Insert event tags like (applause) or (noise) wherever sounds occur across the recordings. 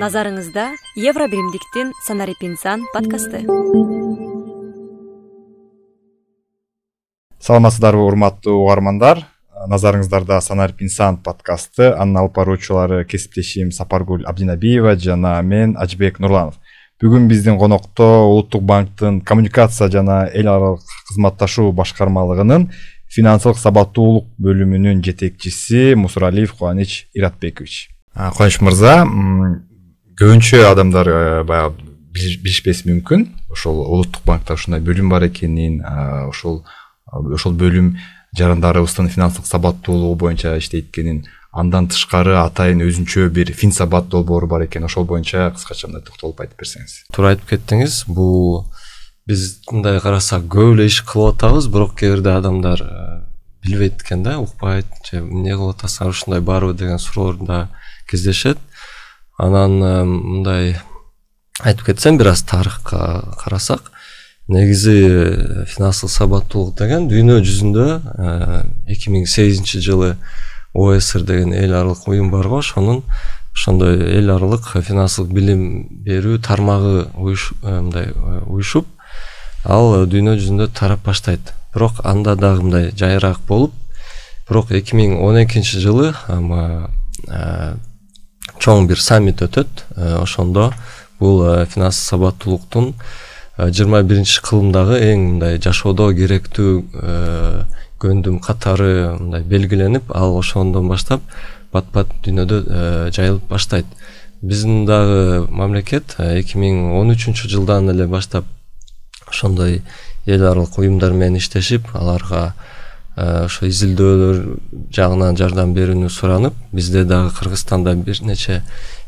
назарыңызда евро биримдиктин санарип инсан подкасты. Саламатсыздарбы урматтуу угармандар. Назарыңыздарда санарип инсан подкасты. Анын алып баруучулары кесиптешим сапаргүл абдинабиева жана мен ажыбек нурланов. Бүгүн биздин конокто улуттук банктын коммуникация жана эл аралык кызматташуу башкармалыгынын финансылык сабаттуулук бөлүмүнүн жетекчиси мусуралиев кубаныч иратбекович кубаныч мырза көбүнчө адамдар э, баягы билишпеси мүмкүн. Ошол улуттук банкта ушундай бөлүм бар экенин ошол ошол бөлүм жарандарыбыздын финансылык сабаттуулугу боюнча иштейт экенин андан тышкары атайын өзүнчө бир фин сабат долбоору бар экен. Ошол боюнча кыскача мындай токтолуп айтып берсеңиз. Туура айтып кеттиңиз бул биз мындай карасак көп эле иш кылып атабыз бирок кээ бирде адамдар э, билбейт экен да укпайт же эмне кылып атасыңар ушундай барбы деген суроолор да кездешет. Анан э, мындай айтып кетсем бир аз тарыхка карасак негизи э, финансылык сабаттуулук деген дүйнө жүзүндө эки миң сегизинчи жылы оср деген эл аралык уюм бар го ошонун ошондой эл аралык финансылык билим берүү тармагы э, мындай э, уюшуп ал дүйнө жүзүндө тарап баштайт. Бирок анда дагы мындай жайыраак болуп бирок эки миң он экинчи жылы э, чоң бир саммит өтөт. Ошондо бул финансылык сабаттуулуктун жыйырма биринчи кылымдагы эң мындай жашоодо керектүү көндүм катары мындай белгиленип ал ошондон баштап бат бат дүйнөдө э, жайылып баштайт. Биздин дагы мамлекет э, эки миң он үчүнчү жылдан эле баштап ошондой эл аралык уюмдар менен иштешип аларга э, ошо изилдөөлөр жагынан жардам берүүнү суранып бизде дагы кыргызстанда бир нече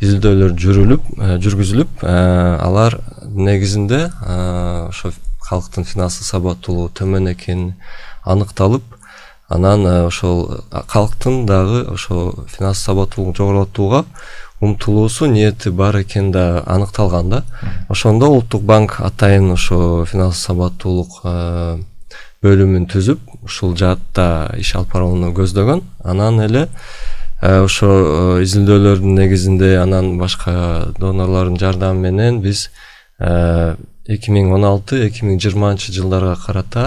изилдөөлөр жүрүлүп жүргүзүлүп алар негизинде ошо калктын финансылык сабаттуулугу төмөн экени аныкталып анан э, ошол калктын дагы ошо финансылык сабаттуулугун жогорулатууга умтулуусу ниети бар экени да аныкталган да. Ошондо улуттук банк атайын ошо финансылык сабаттуулук э, бөлүмүн түзүп ушул жаатта иш алып барууну көздөгөн анан эле э, ошо изилдөөлөрдүн негизинде анан башка донорлордун жардамы менен биз эки миң он алты эки миң жыйырманчы жылдарга карата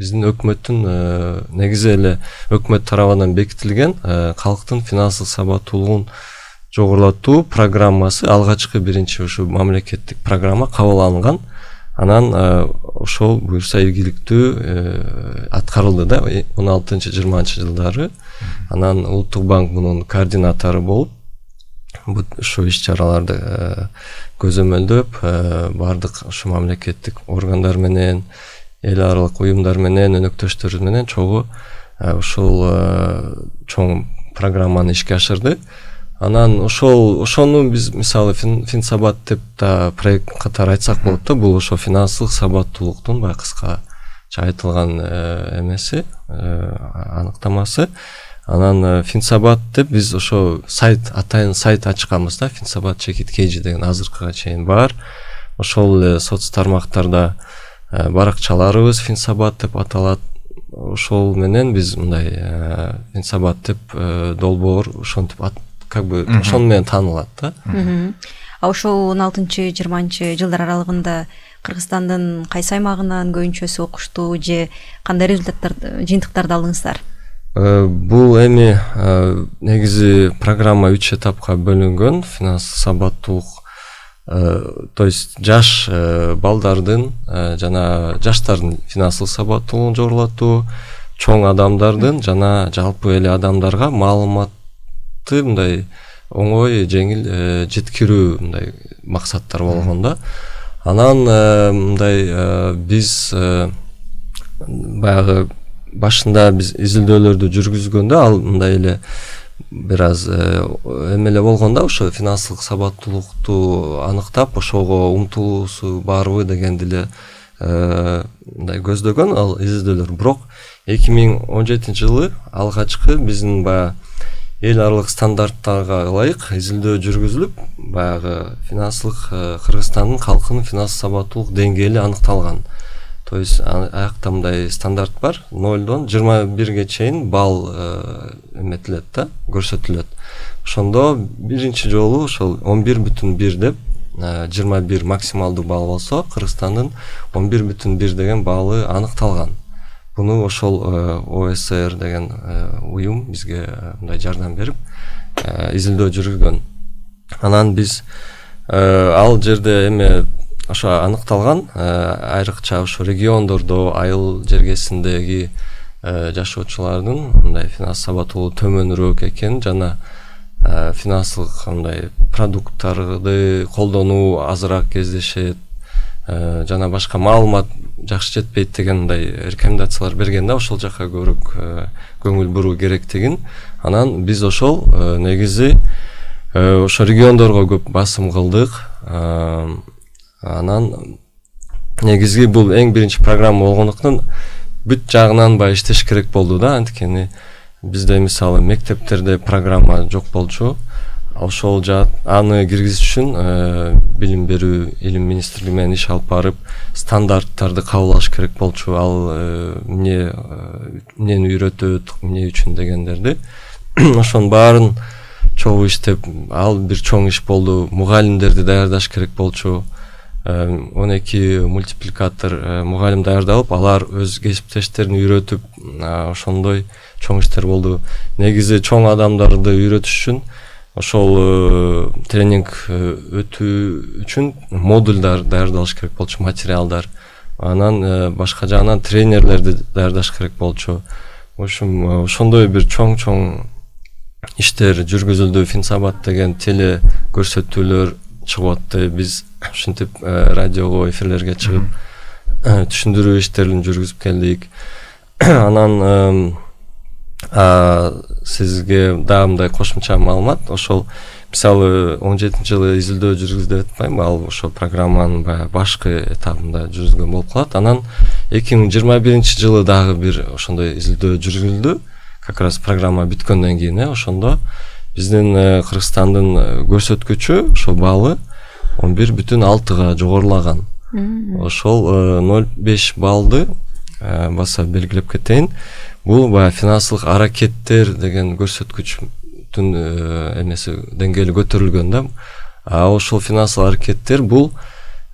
биздин өкмөттүн э, негизи эле өкмөт тарабынан бекитилген э, калктын финансылык сабаттуулугун жогорулатуу программасы алгачкы биринчи ушу мамлекеттик программа кабыл алынган анан э, ошол буюрса ийгиликтүү аткарылды да он алтынчы жыйырманчы жылдары. Анан улуттук банк мунун координатору болуп ушул иш чараларды көзөмөлдөп баардык ушу мамлекеттик органдар менен эл аралык уюмдар менен өнөктөштөр менен чогуу э, ушул э, чоң программаны ишке ашырды анан ошол ошону биз мисалы фин сабат деп да проект катары айтсак болот да бул ошо финансылык сабаттуулуктун баягы кыскача айтылган э, эмеси аныктамасы. Анан финсабат деп биз ошо сайт атайын сайт ачканбыз да финсабат чекит kg деген азыркыга чейин бар. Ошол эле соц тармактарда Э, баракчаларыбыз финсабат деп аталат. Ошол менен биз мындай э, финсабат деп э, долбоор ошентип как бы ошону менен таанылат да. А ошол он алтынчы жыйырманчы жылдар аралыгында кыргызстандын кайсы аймагынан көбүнчөсү окушту же кандай результаттар жыйынтыктарды алдыңыздар? Бул эми негизи программа үч этапка бөлүнгөн. Финансылык сабаттуулук Э, то есть жаш э, балдардын э, жана жаштардын финансылык сабаттуулугун жогорулатуу чоң адамдардын жана жалпы эле адамдарга маалыматты мындай оңой жеңил жеткирүү мындай максаттар болгон да. Анан мындай биз баягы башында биз изилдөөлөрдү жүргүзгөндө ал мындай эле бир аз э, эме эле болгон да ошо финансылык сабаттуулукту аныктап ошого умтулуусу барбы дегенди эле э, мындай көздөгөн. Ал изилдөөлөр бирок эки миң он жетинчи жылы алгачкы биздин баягы эл аралык стандарттарга ылайык изилдөө жүргүзүлүп баягы финансылык э, кыргызстандын калкынын финансылык сабаттуулук деңгээли аныкталган. То есть аякта мындай стандарт бар. Нолдон жыйырма бирге чейин балл э, эметилет да көрсөтүлөт. Ошондо биринчи жолу ошол он бир бүтүн бир деп жыйырма бир максималдуу балл болсо кыргызстандын он бир бүтүн бир деген баллы аныкталган буну ошол оср деген уюм бизге мындай жардам берип изилдөө жүргүзгөн. Анан биз ал жерде эме ошо аныкталган айрыкча ошо региондордо айыл жергесиндеги жашоочулардын мындай финанс сабаттуулугу төмөнүрөөк экенин жана финансылык мындай продукттарды колдонуу азыраак кездешет жана башка маалымат жакшы жетпейт деген мындай рекомендациялар берген да ошол жака көбүрөөк көңүл буруу керектигин анан биз ошол негизи ошо региондорго көп басым кылдык. Анан негизги бул эң биринчи программа болгондуктан бүт жагынан баягы иштеш керек болду да. Анткени бизде мисалы мектептерде программа жок болчу ошол жаат аны киргизиш үчүн э, билим берүү илим министрлиги менен иш алып барып стандарттарды кабыл алыш керек болчу. Ал э, эмне э, эмнени үйрөтөт эмне үчүн дегендерди (clears throat) ошонун баарын чогуу иштеп ал бир чоң иш болду. Мугалимдерди даярдаш керек болчу. Он эки мультипликатор мугалим даярдалып алар өз кесиптештерин үйрөтүп ошондой чоң иштер болду. Негизи чоң адамдарды үйрөтүш үчүн ошол э, тренинг э, өтүү үчүн модульдар даярдалыш керек болчу материалдар. Анан башка жагынан тренерлерди даярдаш керек болчу. В общем ошондой бир чоң чоң иштер жүргүзүлдү. Финсабат деген теле көрсөтүүлөр чыгып атты биз ушинтип э, радиого эфирлерге чыгып э, түшүндүрүү иштерин жүргүзүп келдик. (clears throat) Анан сизге дагы мындай кошумча маалымат. Ошол мисалы он жетинчи жылы изилдөө жүргүздү деп атпаймынбы ал ошол программанын баягы башкы этабында жүргүзгөн болуп калат. Анан эки миң жыйырма биринчи жылы дагы бир ошондой изилдөө жүргүзүлдү. Как раз программа бүткөндөн кийин э ошондо биздин э, кыргызстандын көрсөткүчү ошол баллы он бир бүтүн алтыга жогорулаган. Ошол э, ноль беш баллды э, баса белгилеп кетейин бул баягы финансылык аракеттер деген көрсөткүчтүн э, эмеси деңгээли көтөрүлгөн да. А ошол финансылык аракеттер бул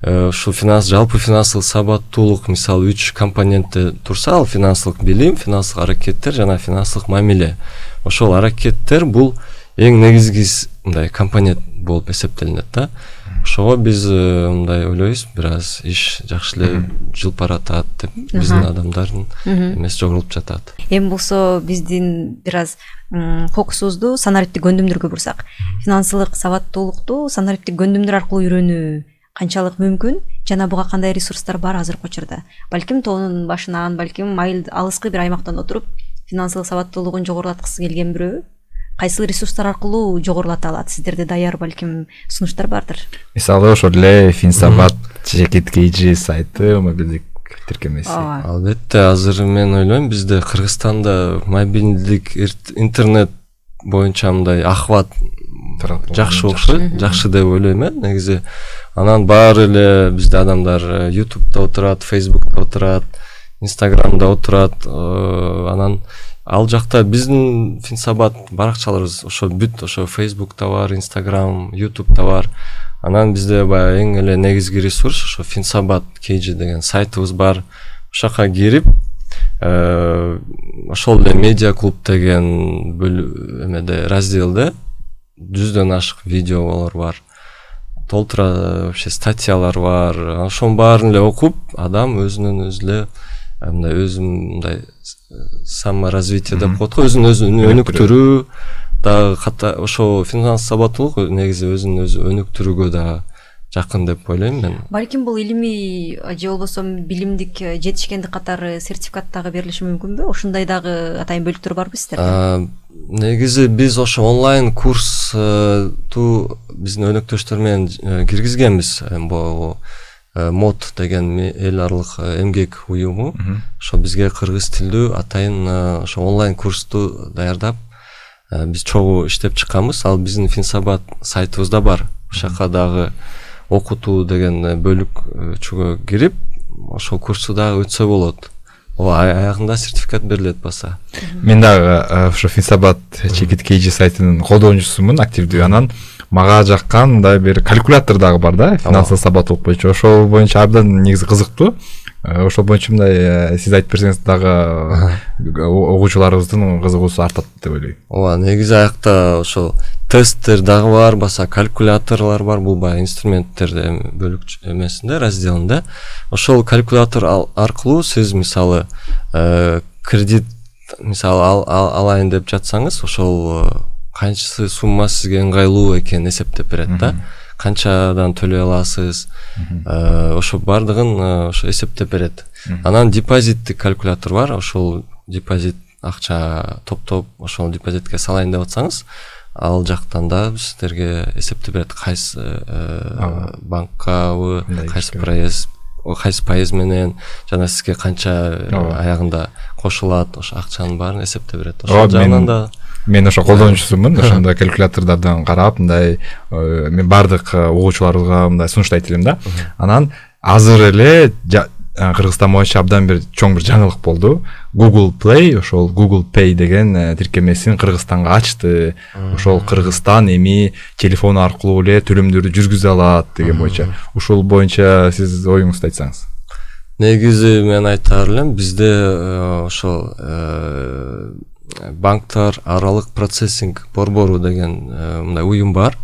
ушул финанс жалпы финансылык сабаттуулук мисалы үч компонентте турса ал финансылык билим финансылык аракеттер жана финансылык мамиле. Ошол аракеттер бул эң негизги мындай компонент болуп эсептелинет да ошого биз э, мындай ойлойбуз бир аз иш жакшы эле жылып баратат деп биздин адамдардын эмеси жогорулуп жатат. Эми болсо биздин бир аз фокусубузду санариптик көндүмдөргө бурсак. Финансылык сабаттуулукту санариптик көндүмдөр аркылуу үйрөнүү канчалык мүмкүн жана буга кандай ресурстар бар азыркы учурда. Балким тоонун башынан балким айыл алыскы бир аймактан отуруп финансылык сабаттуулугун жогорулаткысы келген бирөө кайсыл ресурстар аркылуу жогорулата алат? Сиздерде даяр балким сунуштар бардыр. Мисалы ошол эле финсабат жекит kg сайты мобилдик тиркемеси. Ооба. Албетте азыр мен ойлойм бизде кыргызстанда мобилдик интернет боюнча мындай охват жакшы окшойт жакшы деп ойлойм э. Негизи анан баары эле бизде адамдар ютубта отурат фейсбукта отурат инстаграмда отурат э, анан ал жакта биздин финсабат баракчаларыбыз ошо бүт ошо фейсбукта бар инстаграм ютубта бар. Анан бизде баягы эң эле негизги ресурс ошо финсабат kg деген сайтыбыз бар. Ошол жака кирип э, ошол эле медиа клуб деген эмеде разделде жүздөн ашык видеолор бар. Толтура вообще статьялар бар. Ошонун баарын эле окуп адам өзүнөн өзү эле мындай өзүн мындай саморазвитие деп коет го. Өзүн өзү өнүктүрүү. дагы ошол финанс сабаттуулук негизи өзүн өзү өнүктүрүүгө дагы жакын деп ойлойм мен. Балким бул илимий же болбосо билимдик э, жетишкендик катары сертификат дагы берилиши мүмкүнбү ошондой дагы атайын бөлүктөр барбы сиздерде? Негизи биз ошо онлайн курсту биздин өнөктөштөр менен э, киргизгенбиз могу Э, мод деген эл аралык э, эмгек уюму. Ошо бизге кыргыз тилдүү атайын э, ошо онлайн курсту даярдап биз чогуу иштеп чыкканбыз. Ал биздин финсабат сайтыбызда бар. Ошол жака дагы окутуу деген бөлүкчөгө кирип ошол курсту дагы өтсө болот ооба аягында сертификат берилет баса мен дагы э, ошо финсабат чекит kg сайтынын колдонуучусумун активдүү анан мага жаккан мындай бир калькулятор дагы бар да финансылык сабаттуулук боюнча ошол боюнча абдан негизи кызыктуу. Э, ошол боюнча мындай э, сиз айтып берсеңиз дагы э, угуучуларыбыздын кызыгуусу артат деп ойлойм. Ооба негизи аякта ошол тесттер дагы бар баса калькуляторлор бар бул баягы инструменттер бөлүк эмесинде разделинде ошол калькулятор аркылуу сиз мисалы кредит мисалы алайын деп жатсаңыз ошол канчасы сумма сизге ыңгайлуу экенин эсептеп берет да. Канчадан төлөй аласыз э, ошо баардыгын э, ошо эсептеп берет. Анан депозиттик калькулятор бар ошол депозит акча топтоп ошол депозитке салайын деп атсаңыз ал жактан да сиздерге эсептеп берет кайсы э, банккабы кайсы проезд кайсы пайыз менен жана сизге канча аягында кошулат ошо акчанын баарын эсептеп берет. Ошол жагынан да мен ошо колдонуучусумун (laughs) ошондой калькулятордордон карап мындай э, мен баардык э, угуучуларыбызга мындай сунуштайт элем да. Анан азыр эле э, кыргызстан боюнча абдан бир чоң бир жаңылык болду. Google play ошол google pay деген тиркемесин кыргызстанга ачты. Ошол кыргызстан эми телефон аркылуу эле төлөмдөрдү жүргүзө алат деген боюнча. Ушул боюнча сиз оюңузду айтсаңыз. Негизи мен айтаар элем бизде ошол банктар аралык процессинг борбору деген э, мындай уюм бар.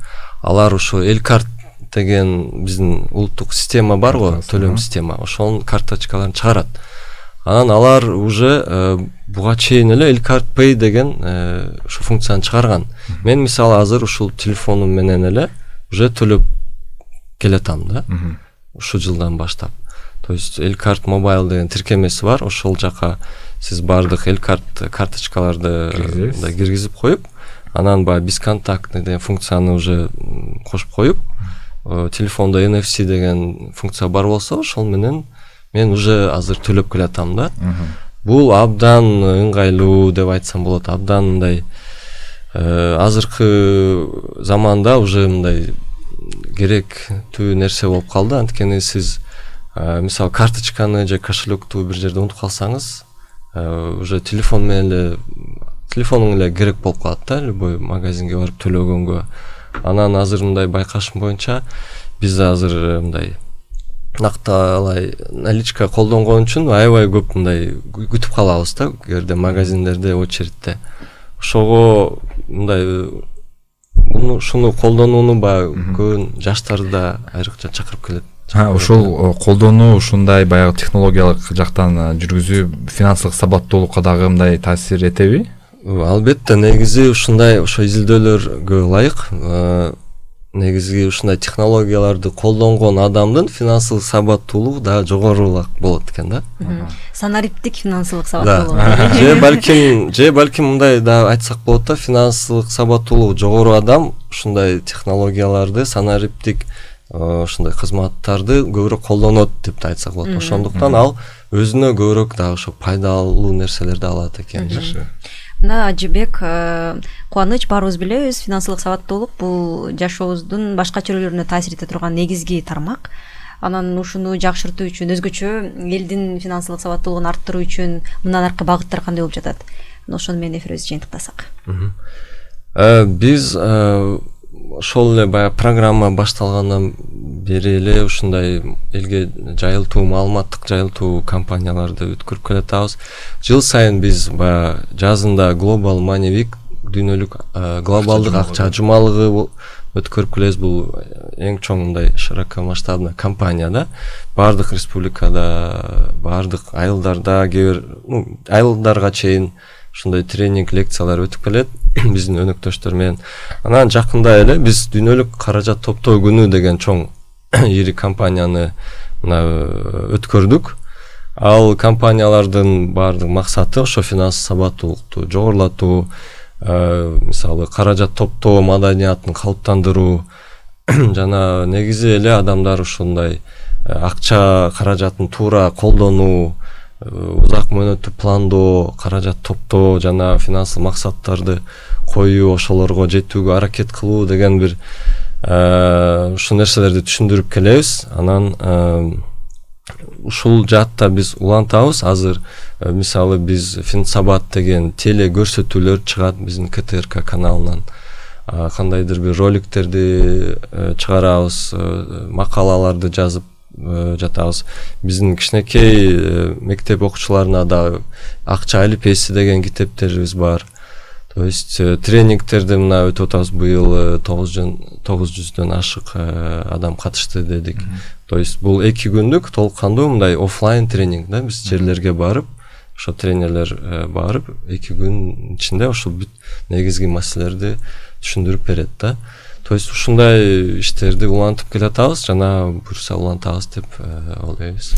Алар ошо эл карт деген биздин улуттук система бар го төлөм система. Ошонун карточкаларын чыгарат. Анан алар уже э, буга чейин эле эл карт пей деген ушу э, функцияны чыгарган. Мен мисалы азыр ушул телефонум менен эле уже төлөп келатам да. Ушул жылдан баштап. То есть эл карт мобайл деген тиркемеси бар. Ошол жака сиз баардык эл карт карточкаларды мындай киргизип коюп анан баягы бесконтактный деген функцияны уже кошуп коюп. Э, телефондо nfc деген функция бар болсо ошол менен мен уже азыр төлөп келатам да. Бул абдан ыңгайлуу деп айтсам болот абдан мындай э, азыркы заманда уже мындай керектүү нерсе болуп калды. Анткени сиз э, мисалы карточканы же кошелекту бир жерде унутуп калсаңыз Э, уже телефон менен эле телефонуң эле керек болуп калат да любой магазинге барып төлөгөнгө анан азыр мындай байкашым боюнча биз азыр э, мындай накталай наличка колдонгон үчүн аябай көп мындай күтүп калабыз да. Кээ магазиндерде очередьте. Ошого мындай ушуну колдонууну баягы көбүн жаштарды да айрыкча чакырып келет. Ушул колдонуу ушундай баягы технологиялык жактан жүргүзүү финансылык сабаттуулукка дагы мындай таасир этеби албетте негизи ушундай ошо изилдөөлөргө ылайык. Негизи ушундай технологияларды колдонгон адамдын финансылык сабаттуулугу дагы жогорураак болот экен да. Санариптик финансылык сабаттуулугу (laughs) же балким же балким мындай дагы айтсак болот да финансылык сабаттуулугу жогору адам ушундай технологияларды санариптик ушундай кызматтарды көбүрөөк колдонот деп да айтсак болот. Ошондуктан ал өзүнө көбүрөөк дагы ошо пайдалуу нерселерди алат экен жакшы мына ажыбек э, кубаныч баарыбыз билебиз. Финансылык сабаттуулук бул жашообуздун башка чөйрөлөрүнө таасир эте турган негизги тармак. Анан ушуну жакшыртуу үчүн өзгөчө элдин финансылык сабаттуулугун арттыруу үчүн мындан аркы багыттар кандай болуп жатат? Ошону менен эфирибизди жыйынтыктасак. Э, биз э, ошол эле баягы программа башталгандан бери эле ушундай элге жайылтуу маалыматтык жайылтуу кампанияларды өткөрүп келатабыз. Жыл сайын биз баягы жазында глобал money week дүйнөлүк глобалдык акча жумалыгы. өткөрүп келебиз. Бул эң чоң мындай широкомасштабный компания да. Баардык республикада баардык айылдарда кээ бир айылдарга чейин ушундай тренинг лекциялар өтүп келет (coughs) биздин өнөктөштөр менен. Анан жакында эле биз дүйнөлүк каражат топтоо күнү деген чоң (coughs) ири кампанияны мына э, өткөрдүк. Ал компаниялардын баардык максаты ошо финанс сабаттуулукту жогорулатуу э, мисалы каражат топтоо маданиятын калыптандыруу. (coughs) Жана негизи эле адамдар ушундай э, акча каражатын туура колдонуу узак мөөнөттүү пландоо каражат топтоо жана финансылык максаттарды коюу ошолорго жетүүгө аракет кылуу деген бир э, ушул нерселерди түшүндүрүп келебиз. Анан э, ушул жаатта биз улантабыз. Азыр Э, мисалы биз финсабат деген теле көрсөтүүлөр чыгат биздин ктрк каналынан. Кандайдыр бир роликтерди э, чыгарабыз э, макалаларды жазып э, жатабыз. Биздин кичинекей э, мектеп окуучуларына да акча алипеси деген китептерибиз бар. То есть э, тренингтерди мына өтүп атабыз быйыл тогуз жүздөн ашык э, адам катышты дедик. То есть бул эки күндүк толук кандуу мындай оффлайн тренинг да биз жерлерге барып ошо тренерлер э, барып эки күн ичинде ушул бүт негизги маселелерди түшүндүрүп берет да то есть ушундай иштерди улантып келатабыз жана буюрса улантабыз деп э, ойлойбуз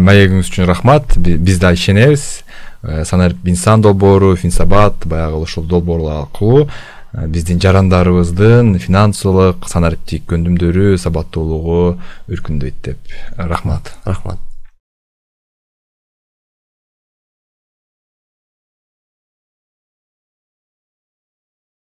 маегиңиз үчүн рахмат. Би- биз да ишенебиз. Э, санарип инсан долбоору финсабат баягы ушул долбоорлор аркылуу э, биздин жарандарыбыздын финансылык санариптик көндүмдөрү сабаттуулугу өркүндөйт деп. Рахмат. Рахмат